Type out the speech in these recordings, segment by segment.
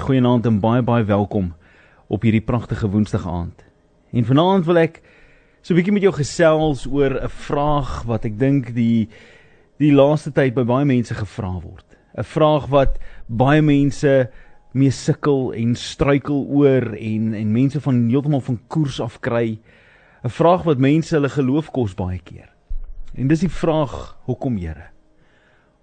Goeienaand en baie baie welkom op hierdie pragtige Woensdag aand. En vanaand wil ek so 'n bietjie met jou gesels oor 'n vraag wat ek dink die die laaste tyd by baie mense gevra word. 'n Vraag wat baie mense mee sukkel en struikel oor en en mense van heeltemal van koers af kry. 'n Vraag wat mense hulle geloof kos baie keer. En dis die vraag: Hoekom Here?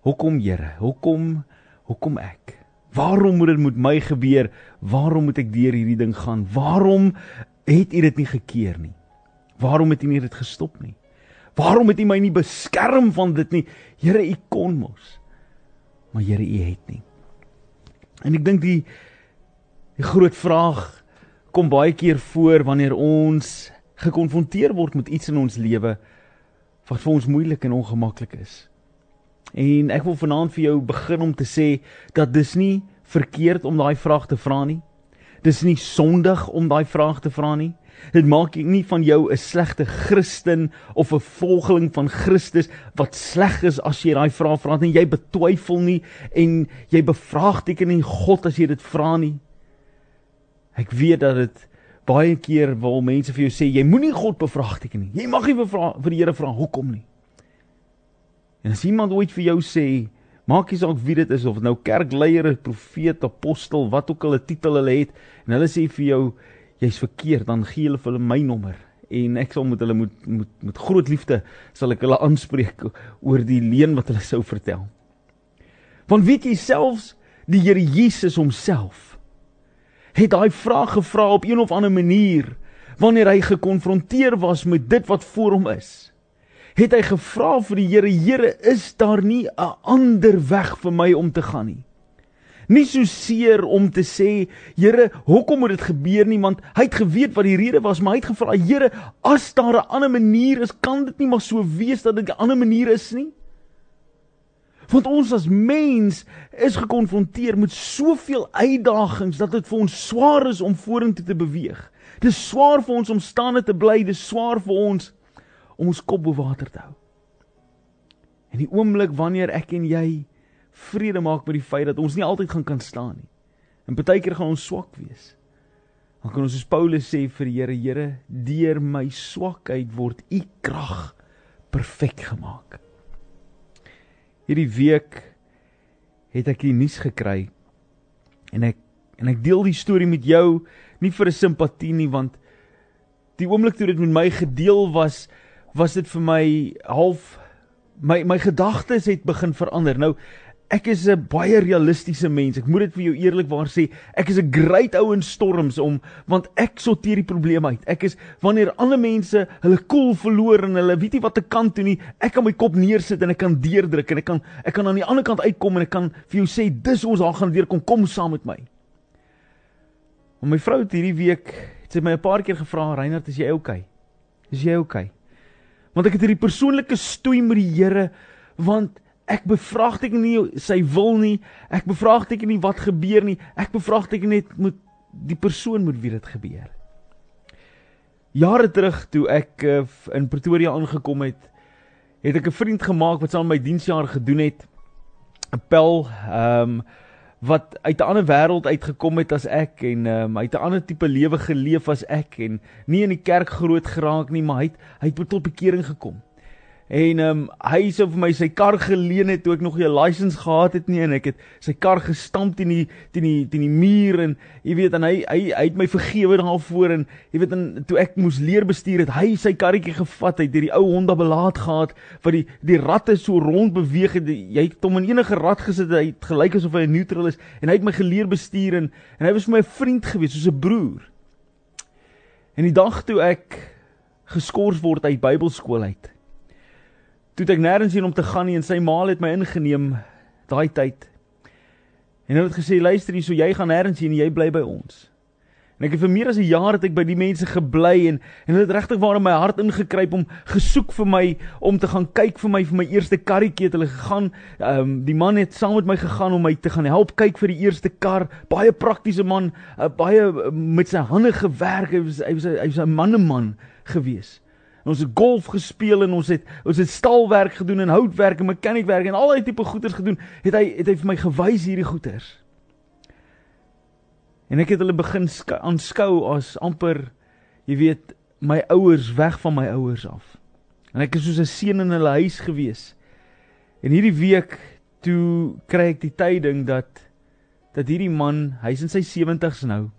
Hoekom Here? Hoekom hoekom ek? Waarom moet dit met my gebeur? Waarom moet ek deur hierdie ding gaan? Waarom het U dit nie gekeer nie? Waarom het U nie dit gestop nie? Waarom het U my nie beskerm van dit nie? Here, U kon mos. Maar Here, U het nie. En ek dink die die groot vraag kom baie keer voor wanneer ons gekonfronteer word met iets in ons lewe wat vir ons moeilik en ongemaklik is. En ek wil vanaand vir jou begin om te sê dat dis nie verkeerd om daai vraag te vra nie. Dis nie sondig om daai vraag te vra nie. Dit maak nie van jou 'n slegte Christen of 'n volgeling van Christus wat sleg is as jy daai vraag vra en jy betwyfel nie en jy bevraagteken nie God as jy dit vra nie. Ek weet dat dit baie keer wil mense vir jou sê jy moenie God bevraagteken nie. Jy mag nie vir vir die Here vra hoekom nie. En as iemand ooit vir jou sê, maak nie saak wie dit is of dit nou kerkleier profeet, apostel, wat ook al 'n titel hulle het, en hulle sê vir jou jy's verkeerd, dan gee hulle vir hulle my nommer en ek sal met hulle moet moet met groot liefde sal ek hulle aanspreek oor die leuen wat hulle sou vertel. Want weet jy selfs die Here Jesus homself het daai vraag gevra op een of ander manier wanneer hy gekonfronteer was met dit wat voor hom is het hy gevra vir die Here, Here, is daar nie 'n ander weg vir my om te gaan nie? Nie so seer om te sê, Here, hoekom moet dit gebeur nie? Want hy het geweet wat die rede was, maar hy het gevra, Here, as daar 'n ander manier is, kan dit nie maar so wees dat dit 'n ander manier is nie? Want ons as mens is gekonfronteer met soveel uitdagings dat dit vir ons swaar is om vorentoe te beweeg. Dit is swaar vir ons om staande te bly, dit is swaar vir ons om ons kop bo water te hou. En die oomblik wanneer ek en jy vrede maak met die feit dat ons nie altyd gaan kan staan nie. En baie keer gaan ons swak wees. Dan kan ons soos Paulus sê vir die Here, Here, deur my swakheid word u krag perfek gemaak. Hierdie week het ek die nuus gekry en ek en ek deel die storie met jou nie vir 'n simpatie nie want die oomblik toe dit met my gedeel was was dit vir my half my my gedagtes het begin verander. Nou ek is 'n baie realistiese mens. Ek moet dit vir jou eerlikwaar sê. Ek is 'n great ou in storms om want ek sorteer die probleme uit. Ek is wanneer ander mense hulle koel cool verloor en hulle weet nie wat te kan toe nie, ek kan my kop neersit en ek kan deurdruk en ek kan ek kan aan die ander kant uitkom en ek kan vir jou sê dis ons daar gaan weer kom kom saam met my. Maar my vrou het hierdie week het sy my 'n paar keer gevra, "Reinhard, is jy oukei? Okay? Is jy oukei?" Okay? Want ek het hierdie persoonlike stoei met die Here want ek bevraagteken nie sy wil nie. Ek bevraagteken nie wat gebeur nie. Ek bevraagteken net moet die persoon moet wie dit gebeur. Jare terug toe ek uh, in Pretoria aangekom het, het ek 'n vriend gemaak wat saam met my diensjaar gedoen het. 'n Pel ehm um, wat uit 'n ander wêreld uitgekom het as ek en um, hy het 'n ander tipe lewe geleef as ek en nie in die kerk groot geraak nie, maar hy het, hy het tot bekering gekom. En ehm um, hy sou vir my sy kar geleen het toe ek nog nie 'n lisensie gehad het nie en ek het sy kar gestamp teen die teen die teen die muur en jy weet en hy hy hy het my vergewe daarvoor en jy weet en toe ek moes leer bestuur het hy sy karretjie gevat uit hierdie ou Honda belaat gehad wat die die ratte so rond beweeg het jy het hom in enige rat gesit hy het gelyk asof hy 'n neutral is en hy het my geleer bestuur en en hy was vir my 'n vriend gewees soos 'n broer. En die dag toe ek geskort word uit Bybelskool uit toe ek nêrens heen om te gaan nie en sy ma het my ingeneem daai tyd. En hulle het gesê luister hier, so jy gaan nêrens heen, jy bly by ons. En ek het vir meer as 'n jaar het ek by die mense gebly en en hulle het regtig waar in my hart ingekruip om gesoek vir my om te gaan kyk vir my vir my eerste karretjie het hulle gegaan. Ehm um, die man het saam met my gegaan om my te gaan help kyk vir die eerste kar. Baie praktiese man, uh, baie uh, met sy hande gewerk. Hy was hy was hy was 'n manneman geweest. En ons het golf gespeel en ons het ons het staalwerk gedoen en houtwerk en mekaniekwerk en al daai tipe goeders gedoen. Het hy het hy vir my gewys hierdie goeders. En ek het hulle begin aanskou as amper jy weet my ouers weg van my ouers af. En ek is soos 'n seun in hulle huis gewees. En hierdie week toe kry ek die tyding dat dat hierdie man, hy's in sy 70's nou.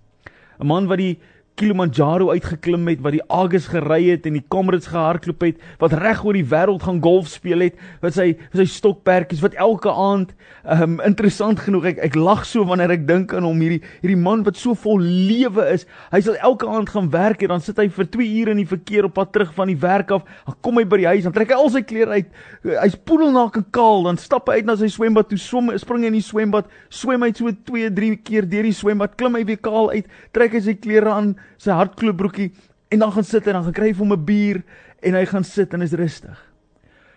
'n Man wat die Kilimanjaro uitgeklim het, wat die Agus gery het en die Comrades gehardloop het, wat reg oor die wêreld gaan golf speel het, wat sy sy stokperdjies wat elke aand um interessant genoeg ek ek lag so wanneer ek dink aan hom hierdie hierdie man wat so vol lewe is. Hy sal elke aand gaan werk en dan sit hy vir 2 ure in die verkeer op pad terug van die werk af. Dan kom hy by die huis, dan trek hy al sy klere uit. Hy's poedelnaak en kaal, dan stap hy uit na sy swembad toe, swem, spring in die swembad, swem hy so 2, 3 keer deur die swembad, klim hy weer kaal uit, trek hy sy klere aan sy hardkloopbroekie en dan gaan sit en dan gaan kry hy vir 'n bier en hy gaan sit en is rustig.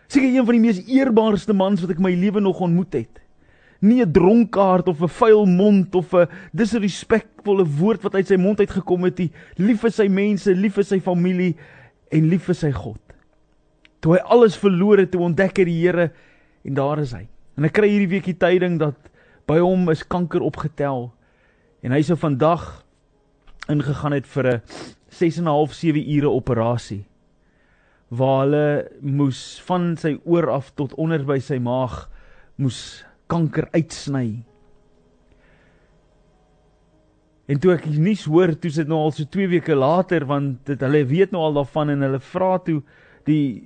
Seker een van die mees eerbaarste mans wat ek in my lewe nog ontmoet het. Nie 'n dronkaard of 'n vuil mond of 'n disrespekvolle woord wat uit sy mond uitgekom het nie. Lief vir sy mense, lief vir sy familie en lief vir sy God. Toe hy alles verloor het, toe ontdek hy die Here en daar is hy. En ek kry hierdie week die tyding dat by hom is kanker opgetel en hy sou vandag ingegaan het vir 'n 6 en 'n half 7 ure operasie waar hulle moes van sy oor af tot onder by sy maag moes kanker uitsny. En toe ek nuus hoor, toe sit nou al so 2 weke later want dit hulle weet nou al daarvan en hulle vra toe die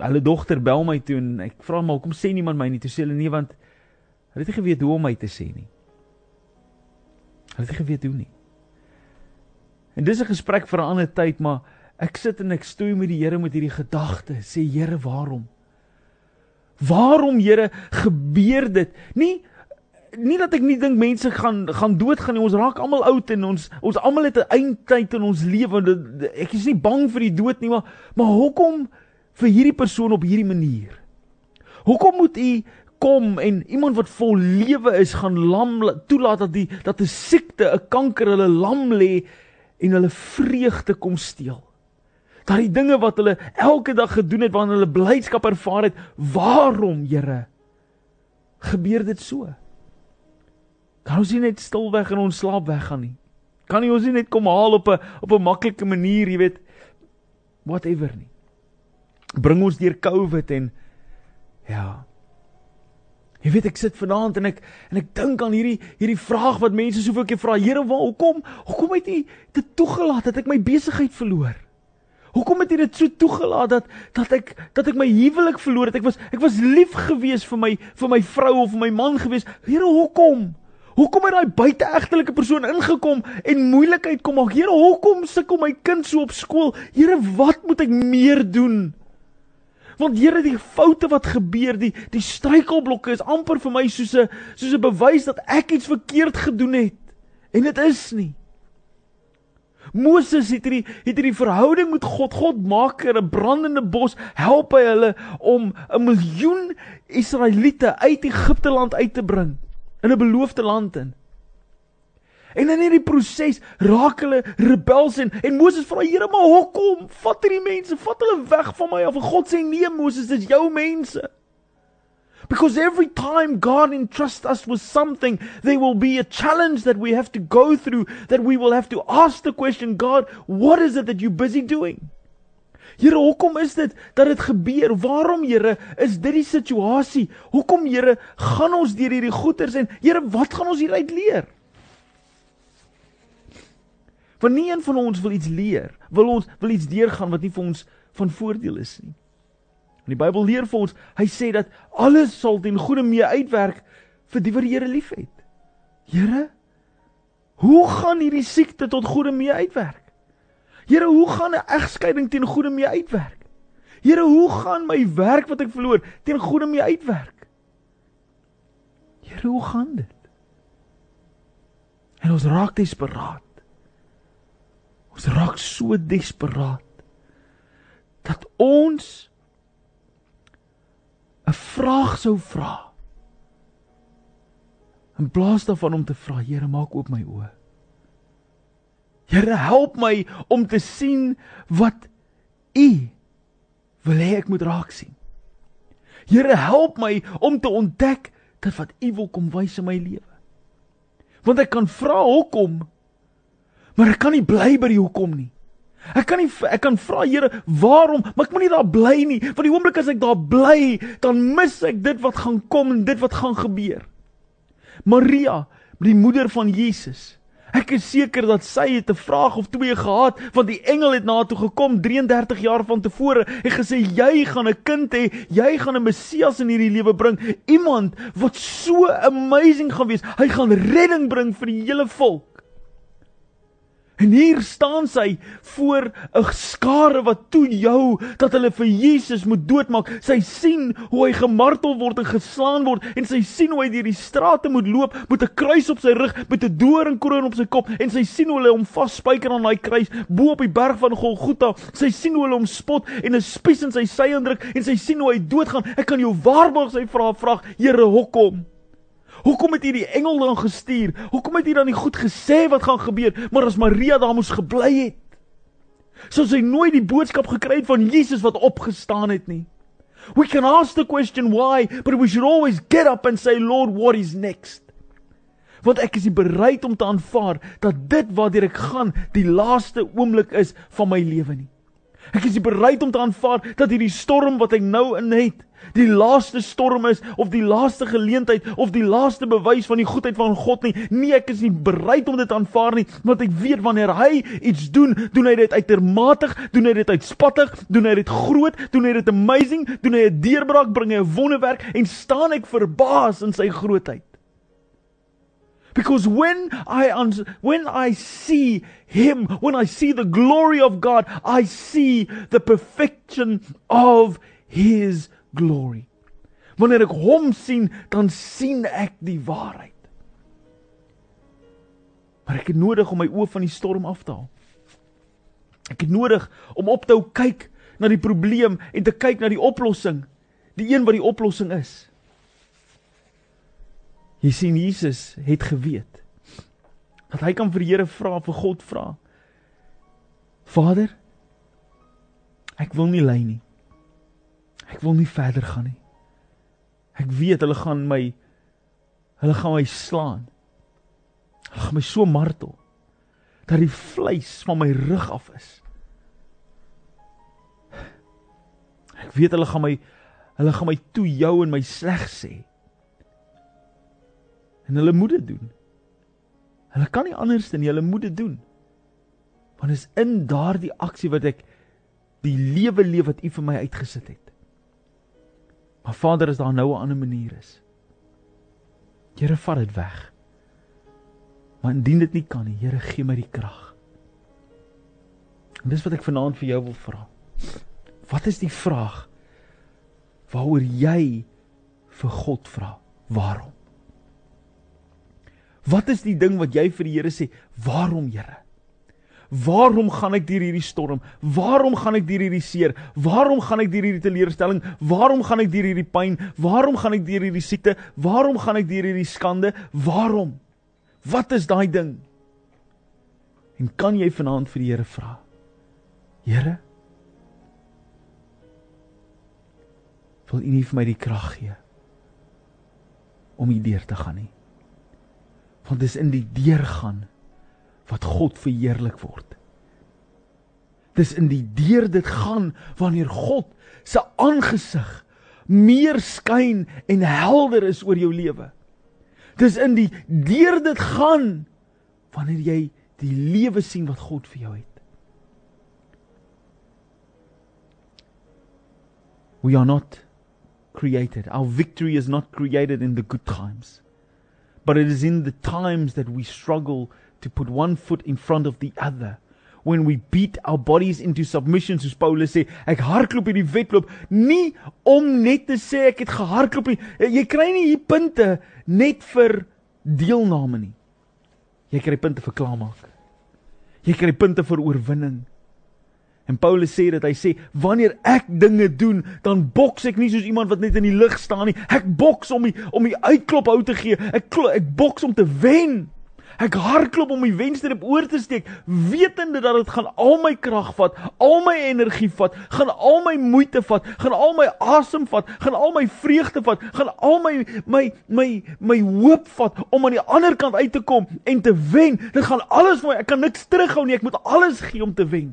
hulle dogter bel my toe en ek vra maar hoekom sê niemand my nie toe sê hulle nee want hulle het nie geweet hoe om my te sê nie. Hulle het nie geweet hoe nie. En dis 'n gesprek vir 'n ander tyd, maar ek sit en ek stoei met die Here met hierdie gedagte, sê Here, waarom? Waarom, Here, gebeur dit? Nie nie dat ek nie dink mense gaan gaan doodgaan nie. Ons raak almal oud en ons ons almal het 'n eindtyd in ons lewe. Ek is nie bang vir die dood nie, maar maar hoekom vir hierdie persoon op hierdie manier? Hoekom moet u kom en iemand wat vol lewe is gaan lam toelaat dat die dat 'n siekte, 'n kanker hulle lam lê en hulle vreugde kom steel. Daardie dinge wat hulle elke dag gedoen het wanneer hulle blydskap ervaar het, waarom, Here? Gebeur dit so? Kan ons nie net stilweg in ons slaap weggaan nie? Kan nie ons nie net kom haal op 'n op 'n maklike manier, jy weet, whatever nie. Bring ons deur COVID en ja, Jy weet ek sit vanaand en ek en ek dink aan hierdie hierdie vraag wat mense soveel keer vra, Here, waar hoekom hoekom het U dit toegelaat dat ek my besigheid verloor? Hoekom het U dit so toegelaat dat dat ek dat ek my huwelik verloor het? Ek was ek was lief gewees vir my vir my vrou of vir my man gewees. Here, hoekom? Hoekom het daai buiteegtelike persoon ingekom en moeilikheid kom maak? Here, hoekom sukkel my kind so op skool? Here, wat moet ek meer doen? Want Here, die foute wat gebeur, die die struikelblokke is amper vir my soos 'n soos 'n bewys dat ek iets verkeerd gedoen het. En dit is nie. Moses het hierdie het hierdie verhouding met God. God maak 'n brandende bos, help hy hulle om 'n miljoen Israeliete uit Egipte land uit te bring in 'n beloofde land in. En in hierdie proses raak hulle rebels en en Moses vra Here, maar hoekom? Vat hierdie mense, vat hulle weg van my af. En God sê nee, Moses, dis jou mense. Because every time God entrusts us with something, there will be a challenge that we have to go through, that we will have to ask the question, God, what is it that you're busy doing? Here, hoekom is dit dat dit gebeur? Waarom, Here, is dit die situasie? Hoekom, Here, gaan ons deur hierdie goeters en Here, wat gaan ons hieruit leer? Want nie een van ons wil iets leer, wil ons wil iets deurgaan wat nie vir ons van voordeel is nie. En die Bybel leer vir ons, hy sê dat alles sal ten goeie mee uitwerk vir die wat die Here liefhet. Here, hoe gaan hierdie siekte tot goeie mee uitwerk? Here, hoe gaan 'n egskeiding ten goeie mee uitwerk? Here, hoe gaan my werk wat ek verloor ten goeie mee uitwerk? Here, hoe gaan dit? En ons raak desperaat. Ons raak so desperaat dat ons 'n vraag sou vra. In plaas daarvan om te vra, Here, maak oop my oë. Here, help my om te sien wat U wil hê ek moet raak sien. Here, help my om te ontdek dat wat U wil kom wys in my lewe. Want ek kan vra hoekom, maar ek kan nie bly by die hoekom nie. Ek kan nie ek kan vra Here, waarom? Maar ek moet nie daar bly nie. Want die oomblik as ek daar bly, dan mis ek dit wat gaan kom en dit wat gaan gebeur. Maria, die moeder van Jesus. Ek is seker dat sy het 'n vraag of twee gehad want die engel het na haar toe gekom 33 jaar van tevore en gesê jy gaan 'n kind hê, jy gaan 'n Messias in hierdie lewe bring, iemand wat so amazing gaan wees. Hy gaan redding bring vir die hele volk. En hier staan sy voor 'n skare wat toe jou dat hulle vir Jesus moet doodmaak. Sy sien hoe hy gemartel word en geslaan word en sy sien hoe hy deur die strate moet loop met 'n kruis op sy rug, met 'n doringkroon op sy kop en sy sien hoe hulle hom vasspyker aan daai kruis bo op die berg van Golgotha. Sy sien hoe hulle hom spot en 'n spies in sy sy indruk en sy sien hoe hy doodgaan. Ek kan jou waarborg sy vra vra, Here, hoekom? Hoekom het hy die engel dan gestuur? Hoekom het hy dan nie goed gesê wat gaan gebeur, maar as Maria daar moes gebly het? Sou sy nooit die boodskap gekry het van Jesus wat opgestaan het nie. We can ask the question why, but we should always get up and say Lord, what is next? Want ek is bereid om te aanvaar dat dit waartoe ek gaan die laaste oomblik is van my lewe nie. Ek is bereid om te aanvaar dat hierdie storm wat ek nou in het, die laaste storm is of die laaste geleentheid of die laaste bewys van die goedheid van God nie. Nee, ek is nie bereid om dit aanvaar nie, want ek weet wanneer hy iets doen, doen hy dit uitermatig, doen hy dit uitspattig, doen hy dit groot, doen hy dit amazing, doen hy 'n deurbraak, bring hy 'n wonderwerk en staan ek verbaas in sy grootheid. Because when I when I see him, when I see the glory of God, I see the perfection of his glory. Wanneer ek hom sien, dan sien ek die waarheid. Maar ek het nodig om my oë van die storm af te haal. Ek het nodig om op te hou kyk na die probleem en te kyk na die oplossing, die een wat die oplossing is. Jy sien Jesus het geweet dat hy kan vir die Here vra, vir God vra. Vader, ek wil nie ly nie. Wil nie verder gaan nie. Ek weet hulle gaan my hulle gaan my slaan. Hulle gaan my so martel dat die vleis van my rug af is. Ek weet hulle gaan my hulle gaan my toe jou en my sleg sê. En hulle moet dit doen. Hulle kan nie anders dan hulle moet dit doen. Want is in daardie aksie wat ek die lewe leef wat U vir my uitgesit het. Maar Vader, as daar nou 'n ander manier is. Here, vat dit weg. Maar indien dit nie kan nie, Here, gee my die krag. En dis wat ek vanaand vir jou wil vra. Wat is die vraag waaroor jy vir God vra? Waarom? Wat is die ding wat jy vir die Here sê? Waarom, Here? Waarom gaan ek deur hierdie storm? Waarom gaan ek deur hierdie seer? Waarom gaan ek deur hierdie teleurstelling? Waarom gaan ek deur hierdie pyn? Waarom gaan ek deur hierdie siekte? Waarom gaan ek deur hierdie skande? Waarom? Wat is daai ding? En kan jy vanaand vir die Here vra? Here, wil U nie vir my die krag gee om hierdeur te gaan nie? Want dis in die deurgaan wat God verheerlik word. Dis in die deur dit gaan wanneer God se aangesig meer skyn en helder is oor jou lewe. Dis in die deur dit gaan wanneer jy die lewe sien wat God vir jou het. We are not created. Our victory is not created in the good times. But it is in the times that we struggle to put one foot in front of the other. When we beat our bodies into submission soos Paulus sê ek hardloop hierdie wedloop nie om net te sê ek het gehardloop nie. Jy kry nie hier punte net vir deelname nie. Jy kry punte vir klaarmaak. Jy kry punte vir oorwinning. En Paulus sê dat hy sê wanneer ek dinge doen dan boks ek nie soos iemand wat net in die lug staan nie. Ek boks om die om die uitklop hou te gee. Ek ek boks om te wen Ek hardloop om my wenster op oor te steek, wetende dat dit gaan al my krag vat, al my energie vat, gaan al my moeite vat, gaan al my asem vat, gaan al my vreugde vat, gaan al my my my my hoop vat om aan die ander kant uit te kom en te wen. Dit gaan alles vir my. Ek kan niks terughou nie. Ek moet alles gee om te wen.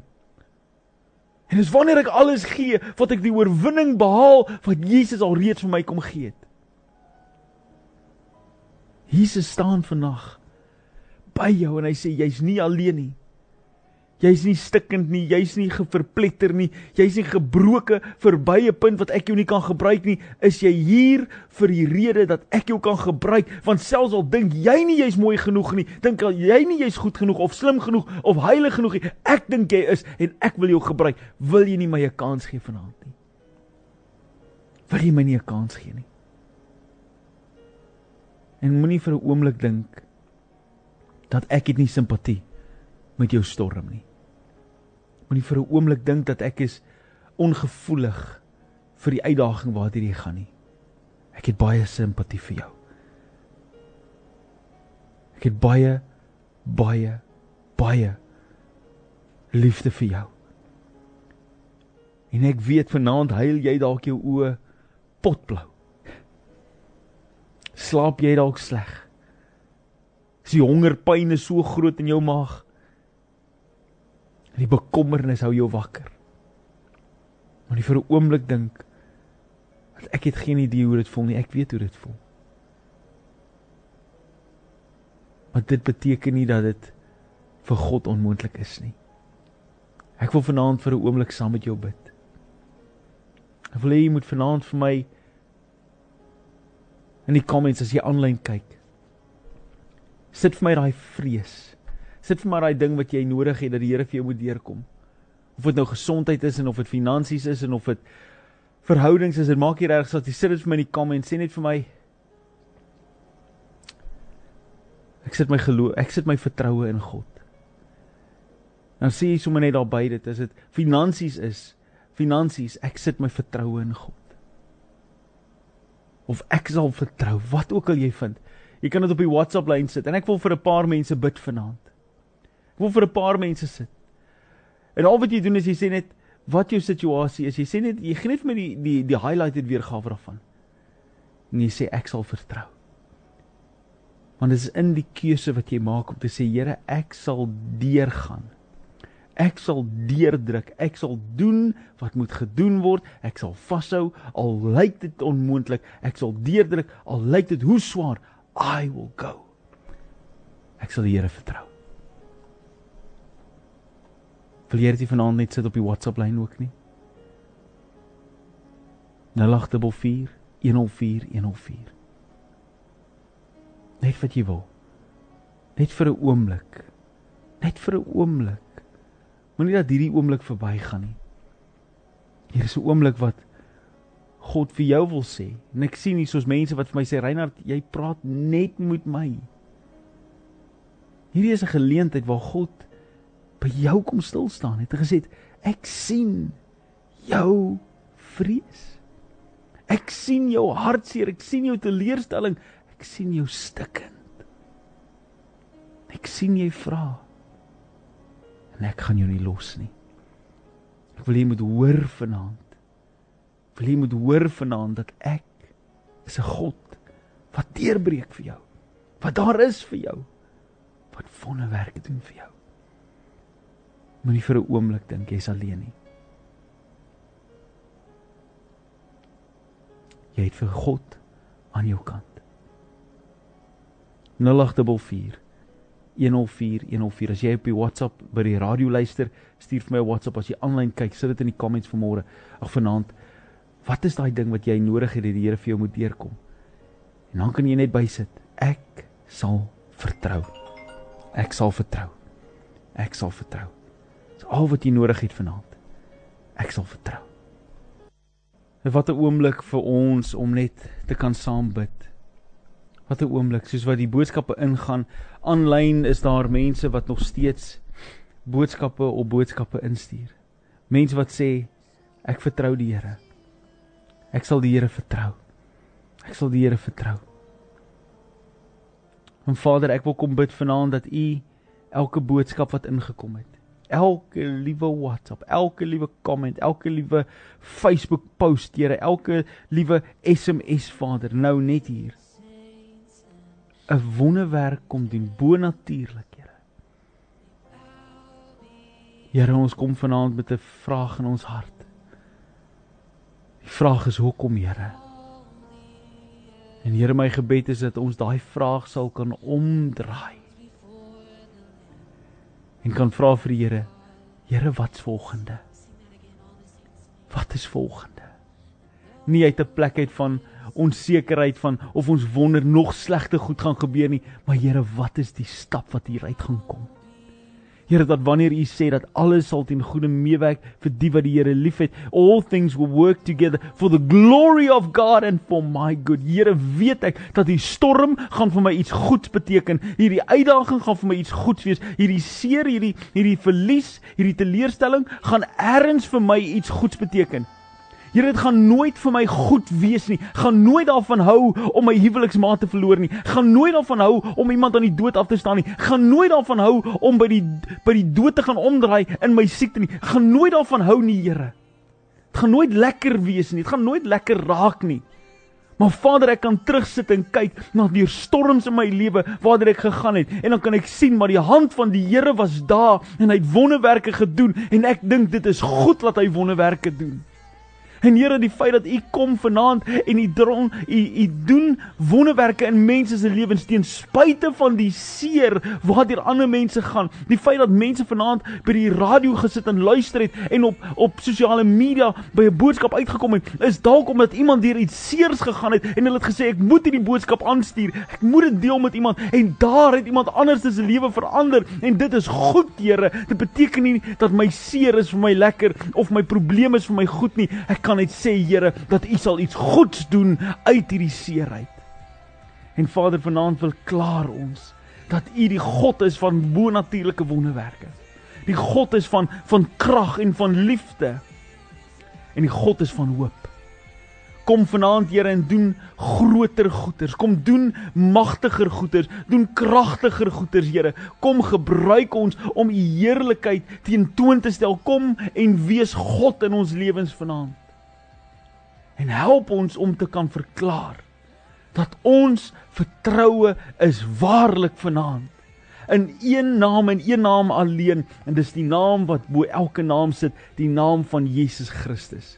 En dis wanneer ek alles gee, wat ek die oorwinning behaal wat Jesus al reeds vir my kom gee het. Jesus staan vandag by jou en hy sê jy's nie alleen nie. Jy's nie stikkend nie, jy's nie geverpletter nie, jy's nie gebroke verby 'n punt wat ek jou nie kan gebruik nie. Is jy hier vir die rede dat ek jou kan gebruik? Want selfs al dink jy nie jy's mooi genoeg nie, dink al jy nie jy's goed genoeg of slim genoeg of heilig genoeg nie, ek dink jy is en ek wil jou gebruik. Wil jy nie my 'n kans gee vanaand nie? Wil jy my nie 'n kans gee nie? En moenie vir 'n oomblik dink dat ek het nie simpatie met jou storm nie moenie vir 'n oomblik dink dat ek is ongevoelig vir die uitdaging waartoe jy gaan nie. Ek het baie simpatie vir jou. Ek het baie baie baie liefde vir jou. En ek weet vanaand huil jy dalk jou oë potblou. Slaap jy dalk sleg? Is die hongerpyn so groot in jou maag? Die bekommernis hou jou wakker. Maar nie vir 'n oomblik dink dat ek het geen idee hoe dit voel nie. Ek weet hoe dit voel. Maar dit beteken nie dat dit vir God onmoontlik is nie. Ek wil vanaand vir 'n oomblik saam met jou bid. Ek wil hê jy moet vanaand vir my in die comments as jy aanlyn kyk. Sit vir my daai vrees sit vir maar daai ding wat jy nodig het dat die Here vir jou moet deurkom. Of dit nou gesondheid is en of dit finansies is en of dit verhoudings is, dit maak nie reg as jy sit dit vir my in die comments sê net vir my Ek sit my geloof, ek sit my vertroue in God. Dan sê jy sommer net daar by dit, as dit finansies is, finansies, ek sit my vertroue in God. Of ek sal vertrou, wat ook al jy vind. Jy kan dit op die WhatsApp lyn sit en ek wil vir 'n paar mense bid vanaand. Ek wil vir 'n paar mense sit. En al wat jy doen is jy sê net wat jou situasie is. Jy sê net jy gee net vir my die die die highlighted weergawe daarvan. En jy sê ek sal vertrou. Want dit is in die keuse wat jy maak om te sê Here, ek sal deurgaan. Ek sal deurdruk. Ek sal doen wat moet gedoen word. Ek sal vashou al lyk dit onmoontlik. Ek sal deurdruk al lyk dit hoe swaar. I will go. Ek sal die Here vertrou. Wil jy dit vanaand net sit op die WhatsApp lyn ook nie? 0844 104 104 Net wat jy wil. Net vir 'n oomblik. Net vir 'n oomblik. Moenie dat hierdie oomblik verbygaan nie. Hier is 'n oomblik wat God vir jou wil sê. En ek sien hier soos mense wat vir my sê Reinhard, jy praat net met my. Hierdie is 'n geleentheid waar God by jou kom stil staan het en gesê ek sien jou vrees. Ek sien jou hartseer, ek sien jou teleurstelling, ek sien jou stikkend. Ek sien jy vra. En ek gaan jou nie los nie. Ek wil jy moet hoor vanaand. Wil jy moet hoor vanaand dat ek is 'n God wat deurbreek vir jou. Wat daar is vir jou. Wat wonderwerke doen vir jou. Moenie vir 'n oomblik dink jy's alleen nie. Jy het vir God aan jou kant. 0844 104 104 as jy op die WhatsApp by die radio luister, stuur vir my 'n WhatsApp as jy aanlyn kyk, sit dit in die comments vir môre. Ag vanaand, wat is daai ding wat jy nodig het dat die Here vir jou moet deurkom? En dan kan jy net bysit. Ek sal vertrou. Ek sal vertrou. Ek sal vertrou al wat jy nodig het vanaand. Ek sal vertrou. Wat 'n oomblik vir ons om net te kan saam bid. Wat 'n oomblik soos wat die boodskappe ingaan. Aanlyn is daar mense wat nog steeds boodskappe op boodskappe instuur. Mense wat sê ek vertrou die Here. Ek sal die Here vertrou. Ek sal die Here vertrou. En Vader, ek wil kom bid vanaand dat U elke boodskap wat ingekom het, elke liewe WhatsApp, elke liewe comment, elke liewe Facebook post, Here, elke liewe SMS Vader, nou net hier 'n wonderwerk kom doen bonatuurlik, Here. Here, ons kom vanaand met 'n vraag in ons hart. Die vraag is hoekom, Here? En Here, my gebed is dat ons daai vraag sal kan omdraai. En kan vra vir die Here, Here, wat's volgende? Wat is volgende? Nie uit 'n plek uit van onsekerheid van of ons wonder nog slegte goed gaan gebeur nie, maar Here, wat is die stap wat hier uit gaan kom? Here dat wanneer U sê dat alles sal ten goeie meewerk vir die wat die Here liefhet, all things will work together for the glory of God and for my good. Here, weet ek dat die storm gaan vir my iets goeds beteken. Hierdie uitdaging gaan vir my iets goeds wees. Hierdie seer, hierdie hierdie verlies, hierdie teleurstelling gaan ergens vir my iets goeds beteken. Here dit gaan nooit vir my goed wees nie. Gaan nooit daarvan hou om my huweliksmaat te verloor nie. Gaan nooit daarvan hou om iemand aan die dood af te staan nie. Gaan nooit daarvan hou om by die by die dood te gaan omdraai in my siekte nie. Gaan nooit daarvan hou nie, Here. Dit gaan nooit lekker wees nie. Dit gaan nooit lekker raak nie. Maar Vader, ek kan terugsit en kyk na die storms in my lewe waartoe ek gegaan het en dan kan ek sien maar die hand van die Here was daar en hy het wonderwerke gedoen en ek dink dit is goed dat hy wonderwerke doen. En Here, die feit dat U kom vanaand en U dron, U U doen wonderwerke in mense se lewens teen spyte van die seer waardeur ander mense gaan. Die feit dat mense vanaand by die radio gesit en luister het en op op sosiale media by 'n boodskap uitgekom het, is dalk omdat iemand deur iets seers gegaan het en hulle het gesê ek moet hierdie boodskap aanstuur. Ek moet dit deel met iemand en daar het iemand anders se lewe verander en dit is goed, Here. Dit beteken nie dat my seer is vir my lekker of my probleme is vir my goed nie. Ek kan kan net sê Here dat U sal iets goeds doen uit hierdie seerheid. En Vader vanaand wil klaar ons dat U die God is van bonatuurlike wonderwerke. Die God is van van krag en van liefde. En die God is van hoop. Kom vanaand Here en doen groter goeders. Kom doen magtiger goeders. Doen kragtiger goeders, Here. Kom gebruik ons om u heerlikheid teen toon te stel. Kom en wees God in ons lewens vanaand en help ons om te kan verklaar dat ons vertroue is waarlik vanaand. In een naam en een naam alleen en dis die naam wat bo elke naam sit die naam van Jesus Christus.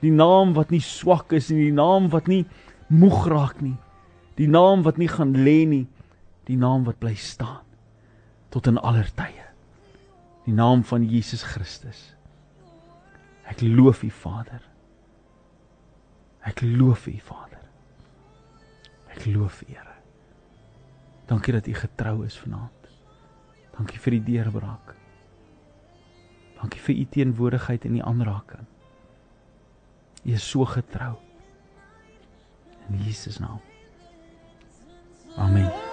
Die naam wat nie swak is nie die naam wat nie moeg raak nie die naam wat nie gaan lê nie die naam wat bly staan tot in aller tye. Die naam van Jesus Christus. Ek loof u Vader Ek loof U, Vader. Ek loof U, Here. Dankie dat U getrou is vanaand. Dankie vir die deurbraak. Dankie vir U teenwoordigheid in die aanraking. U is so getrou. In Jesus naam. Amen.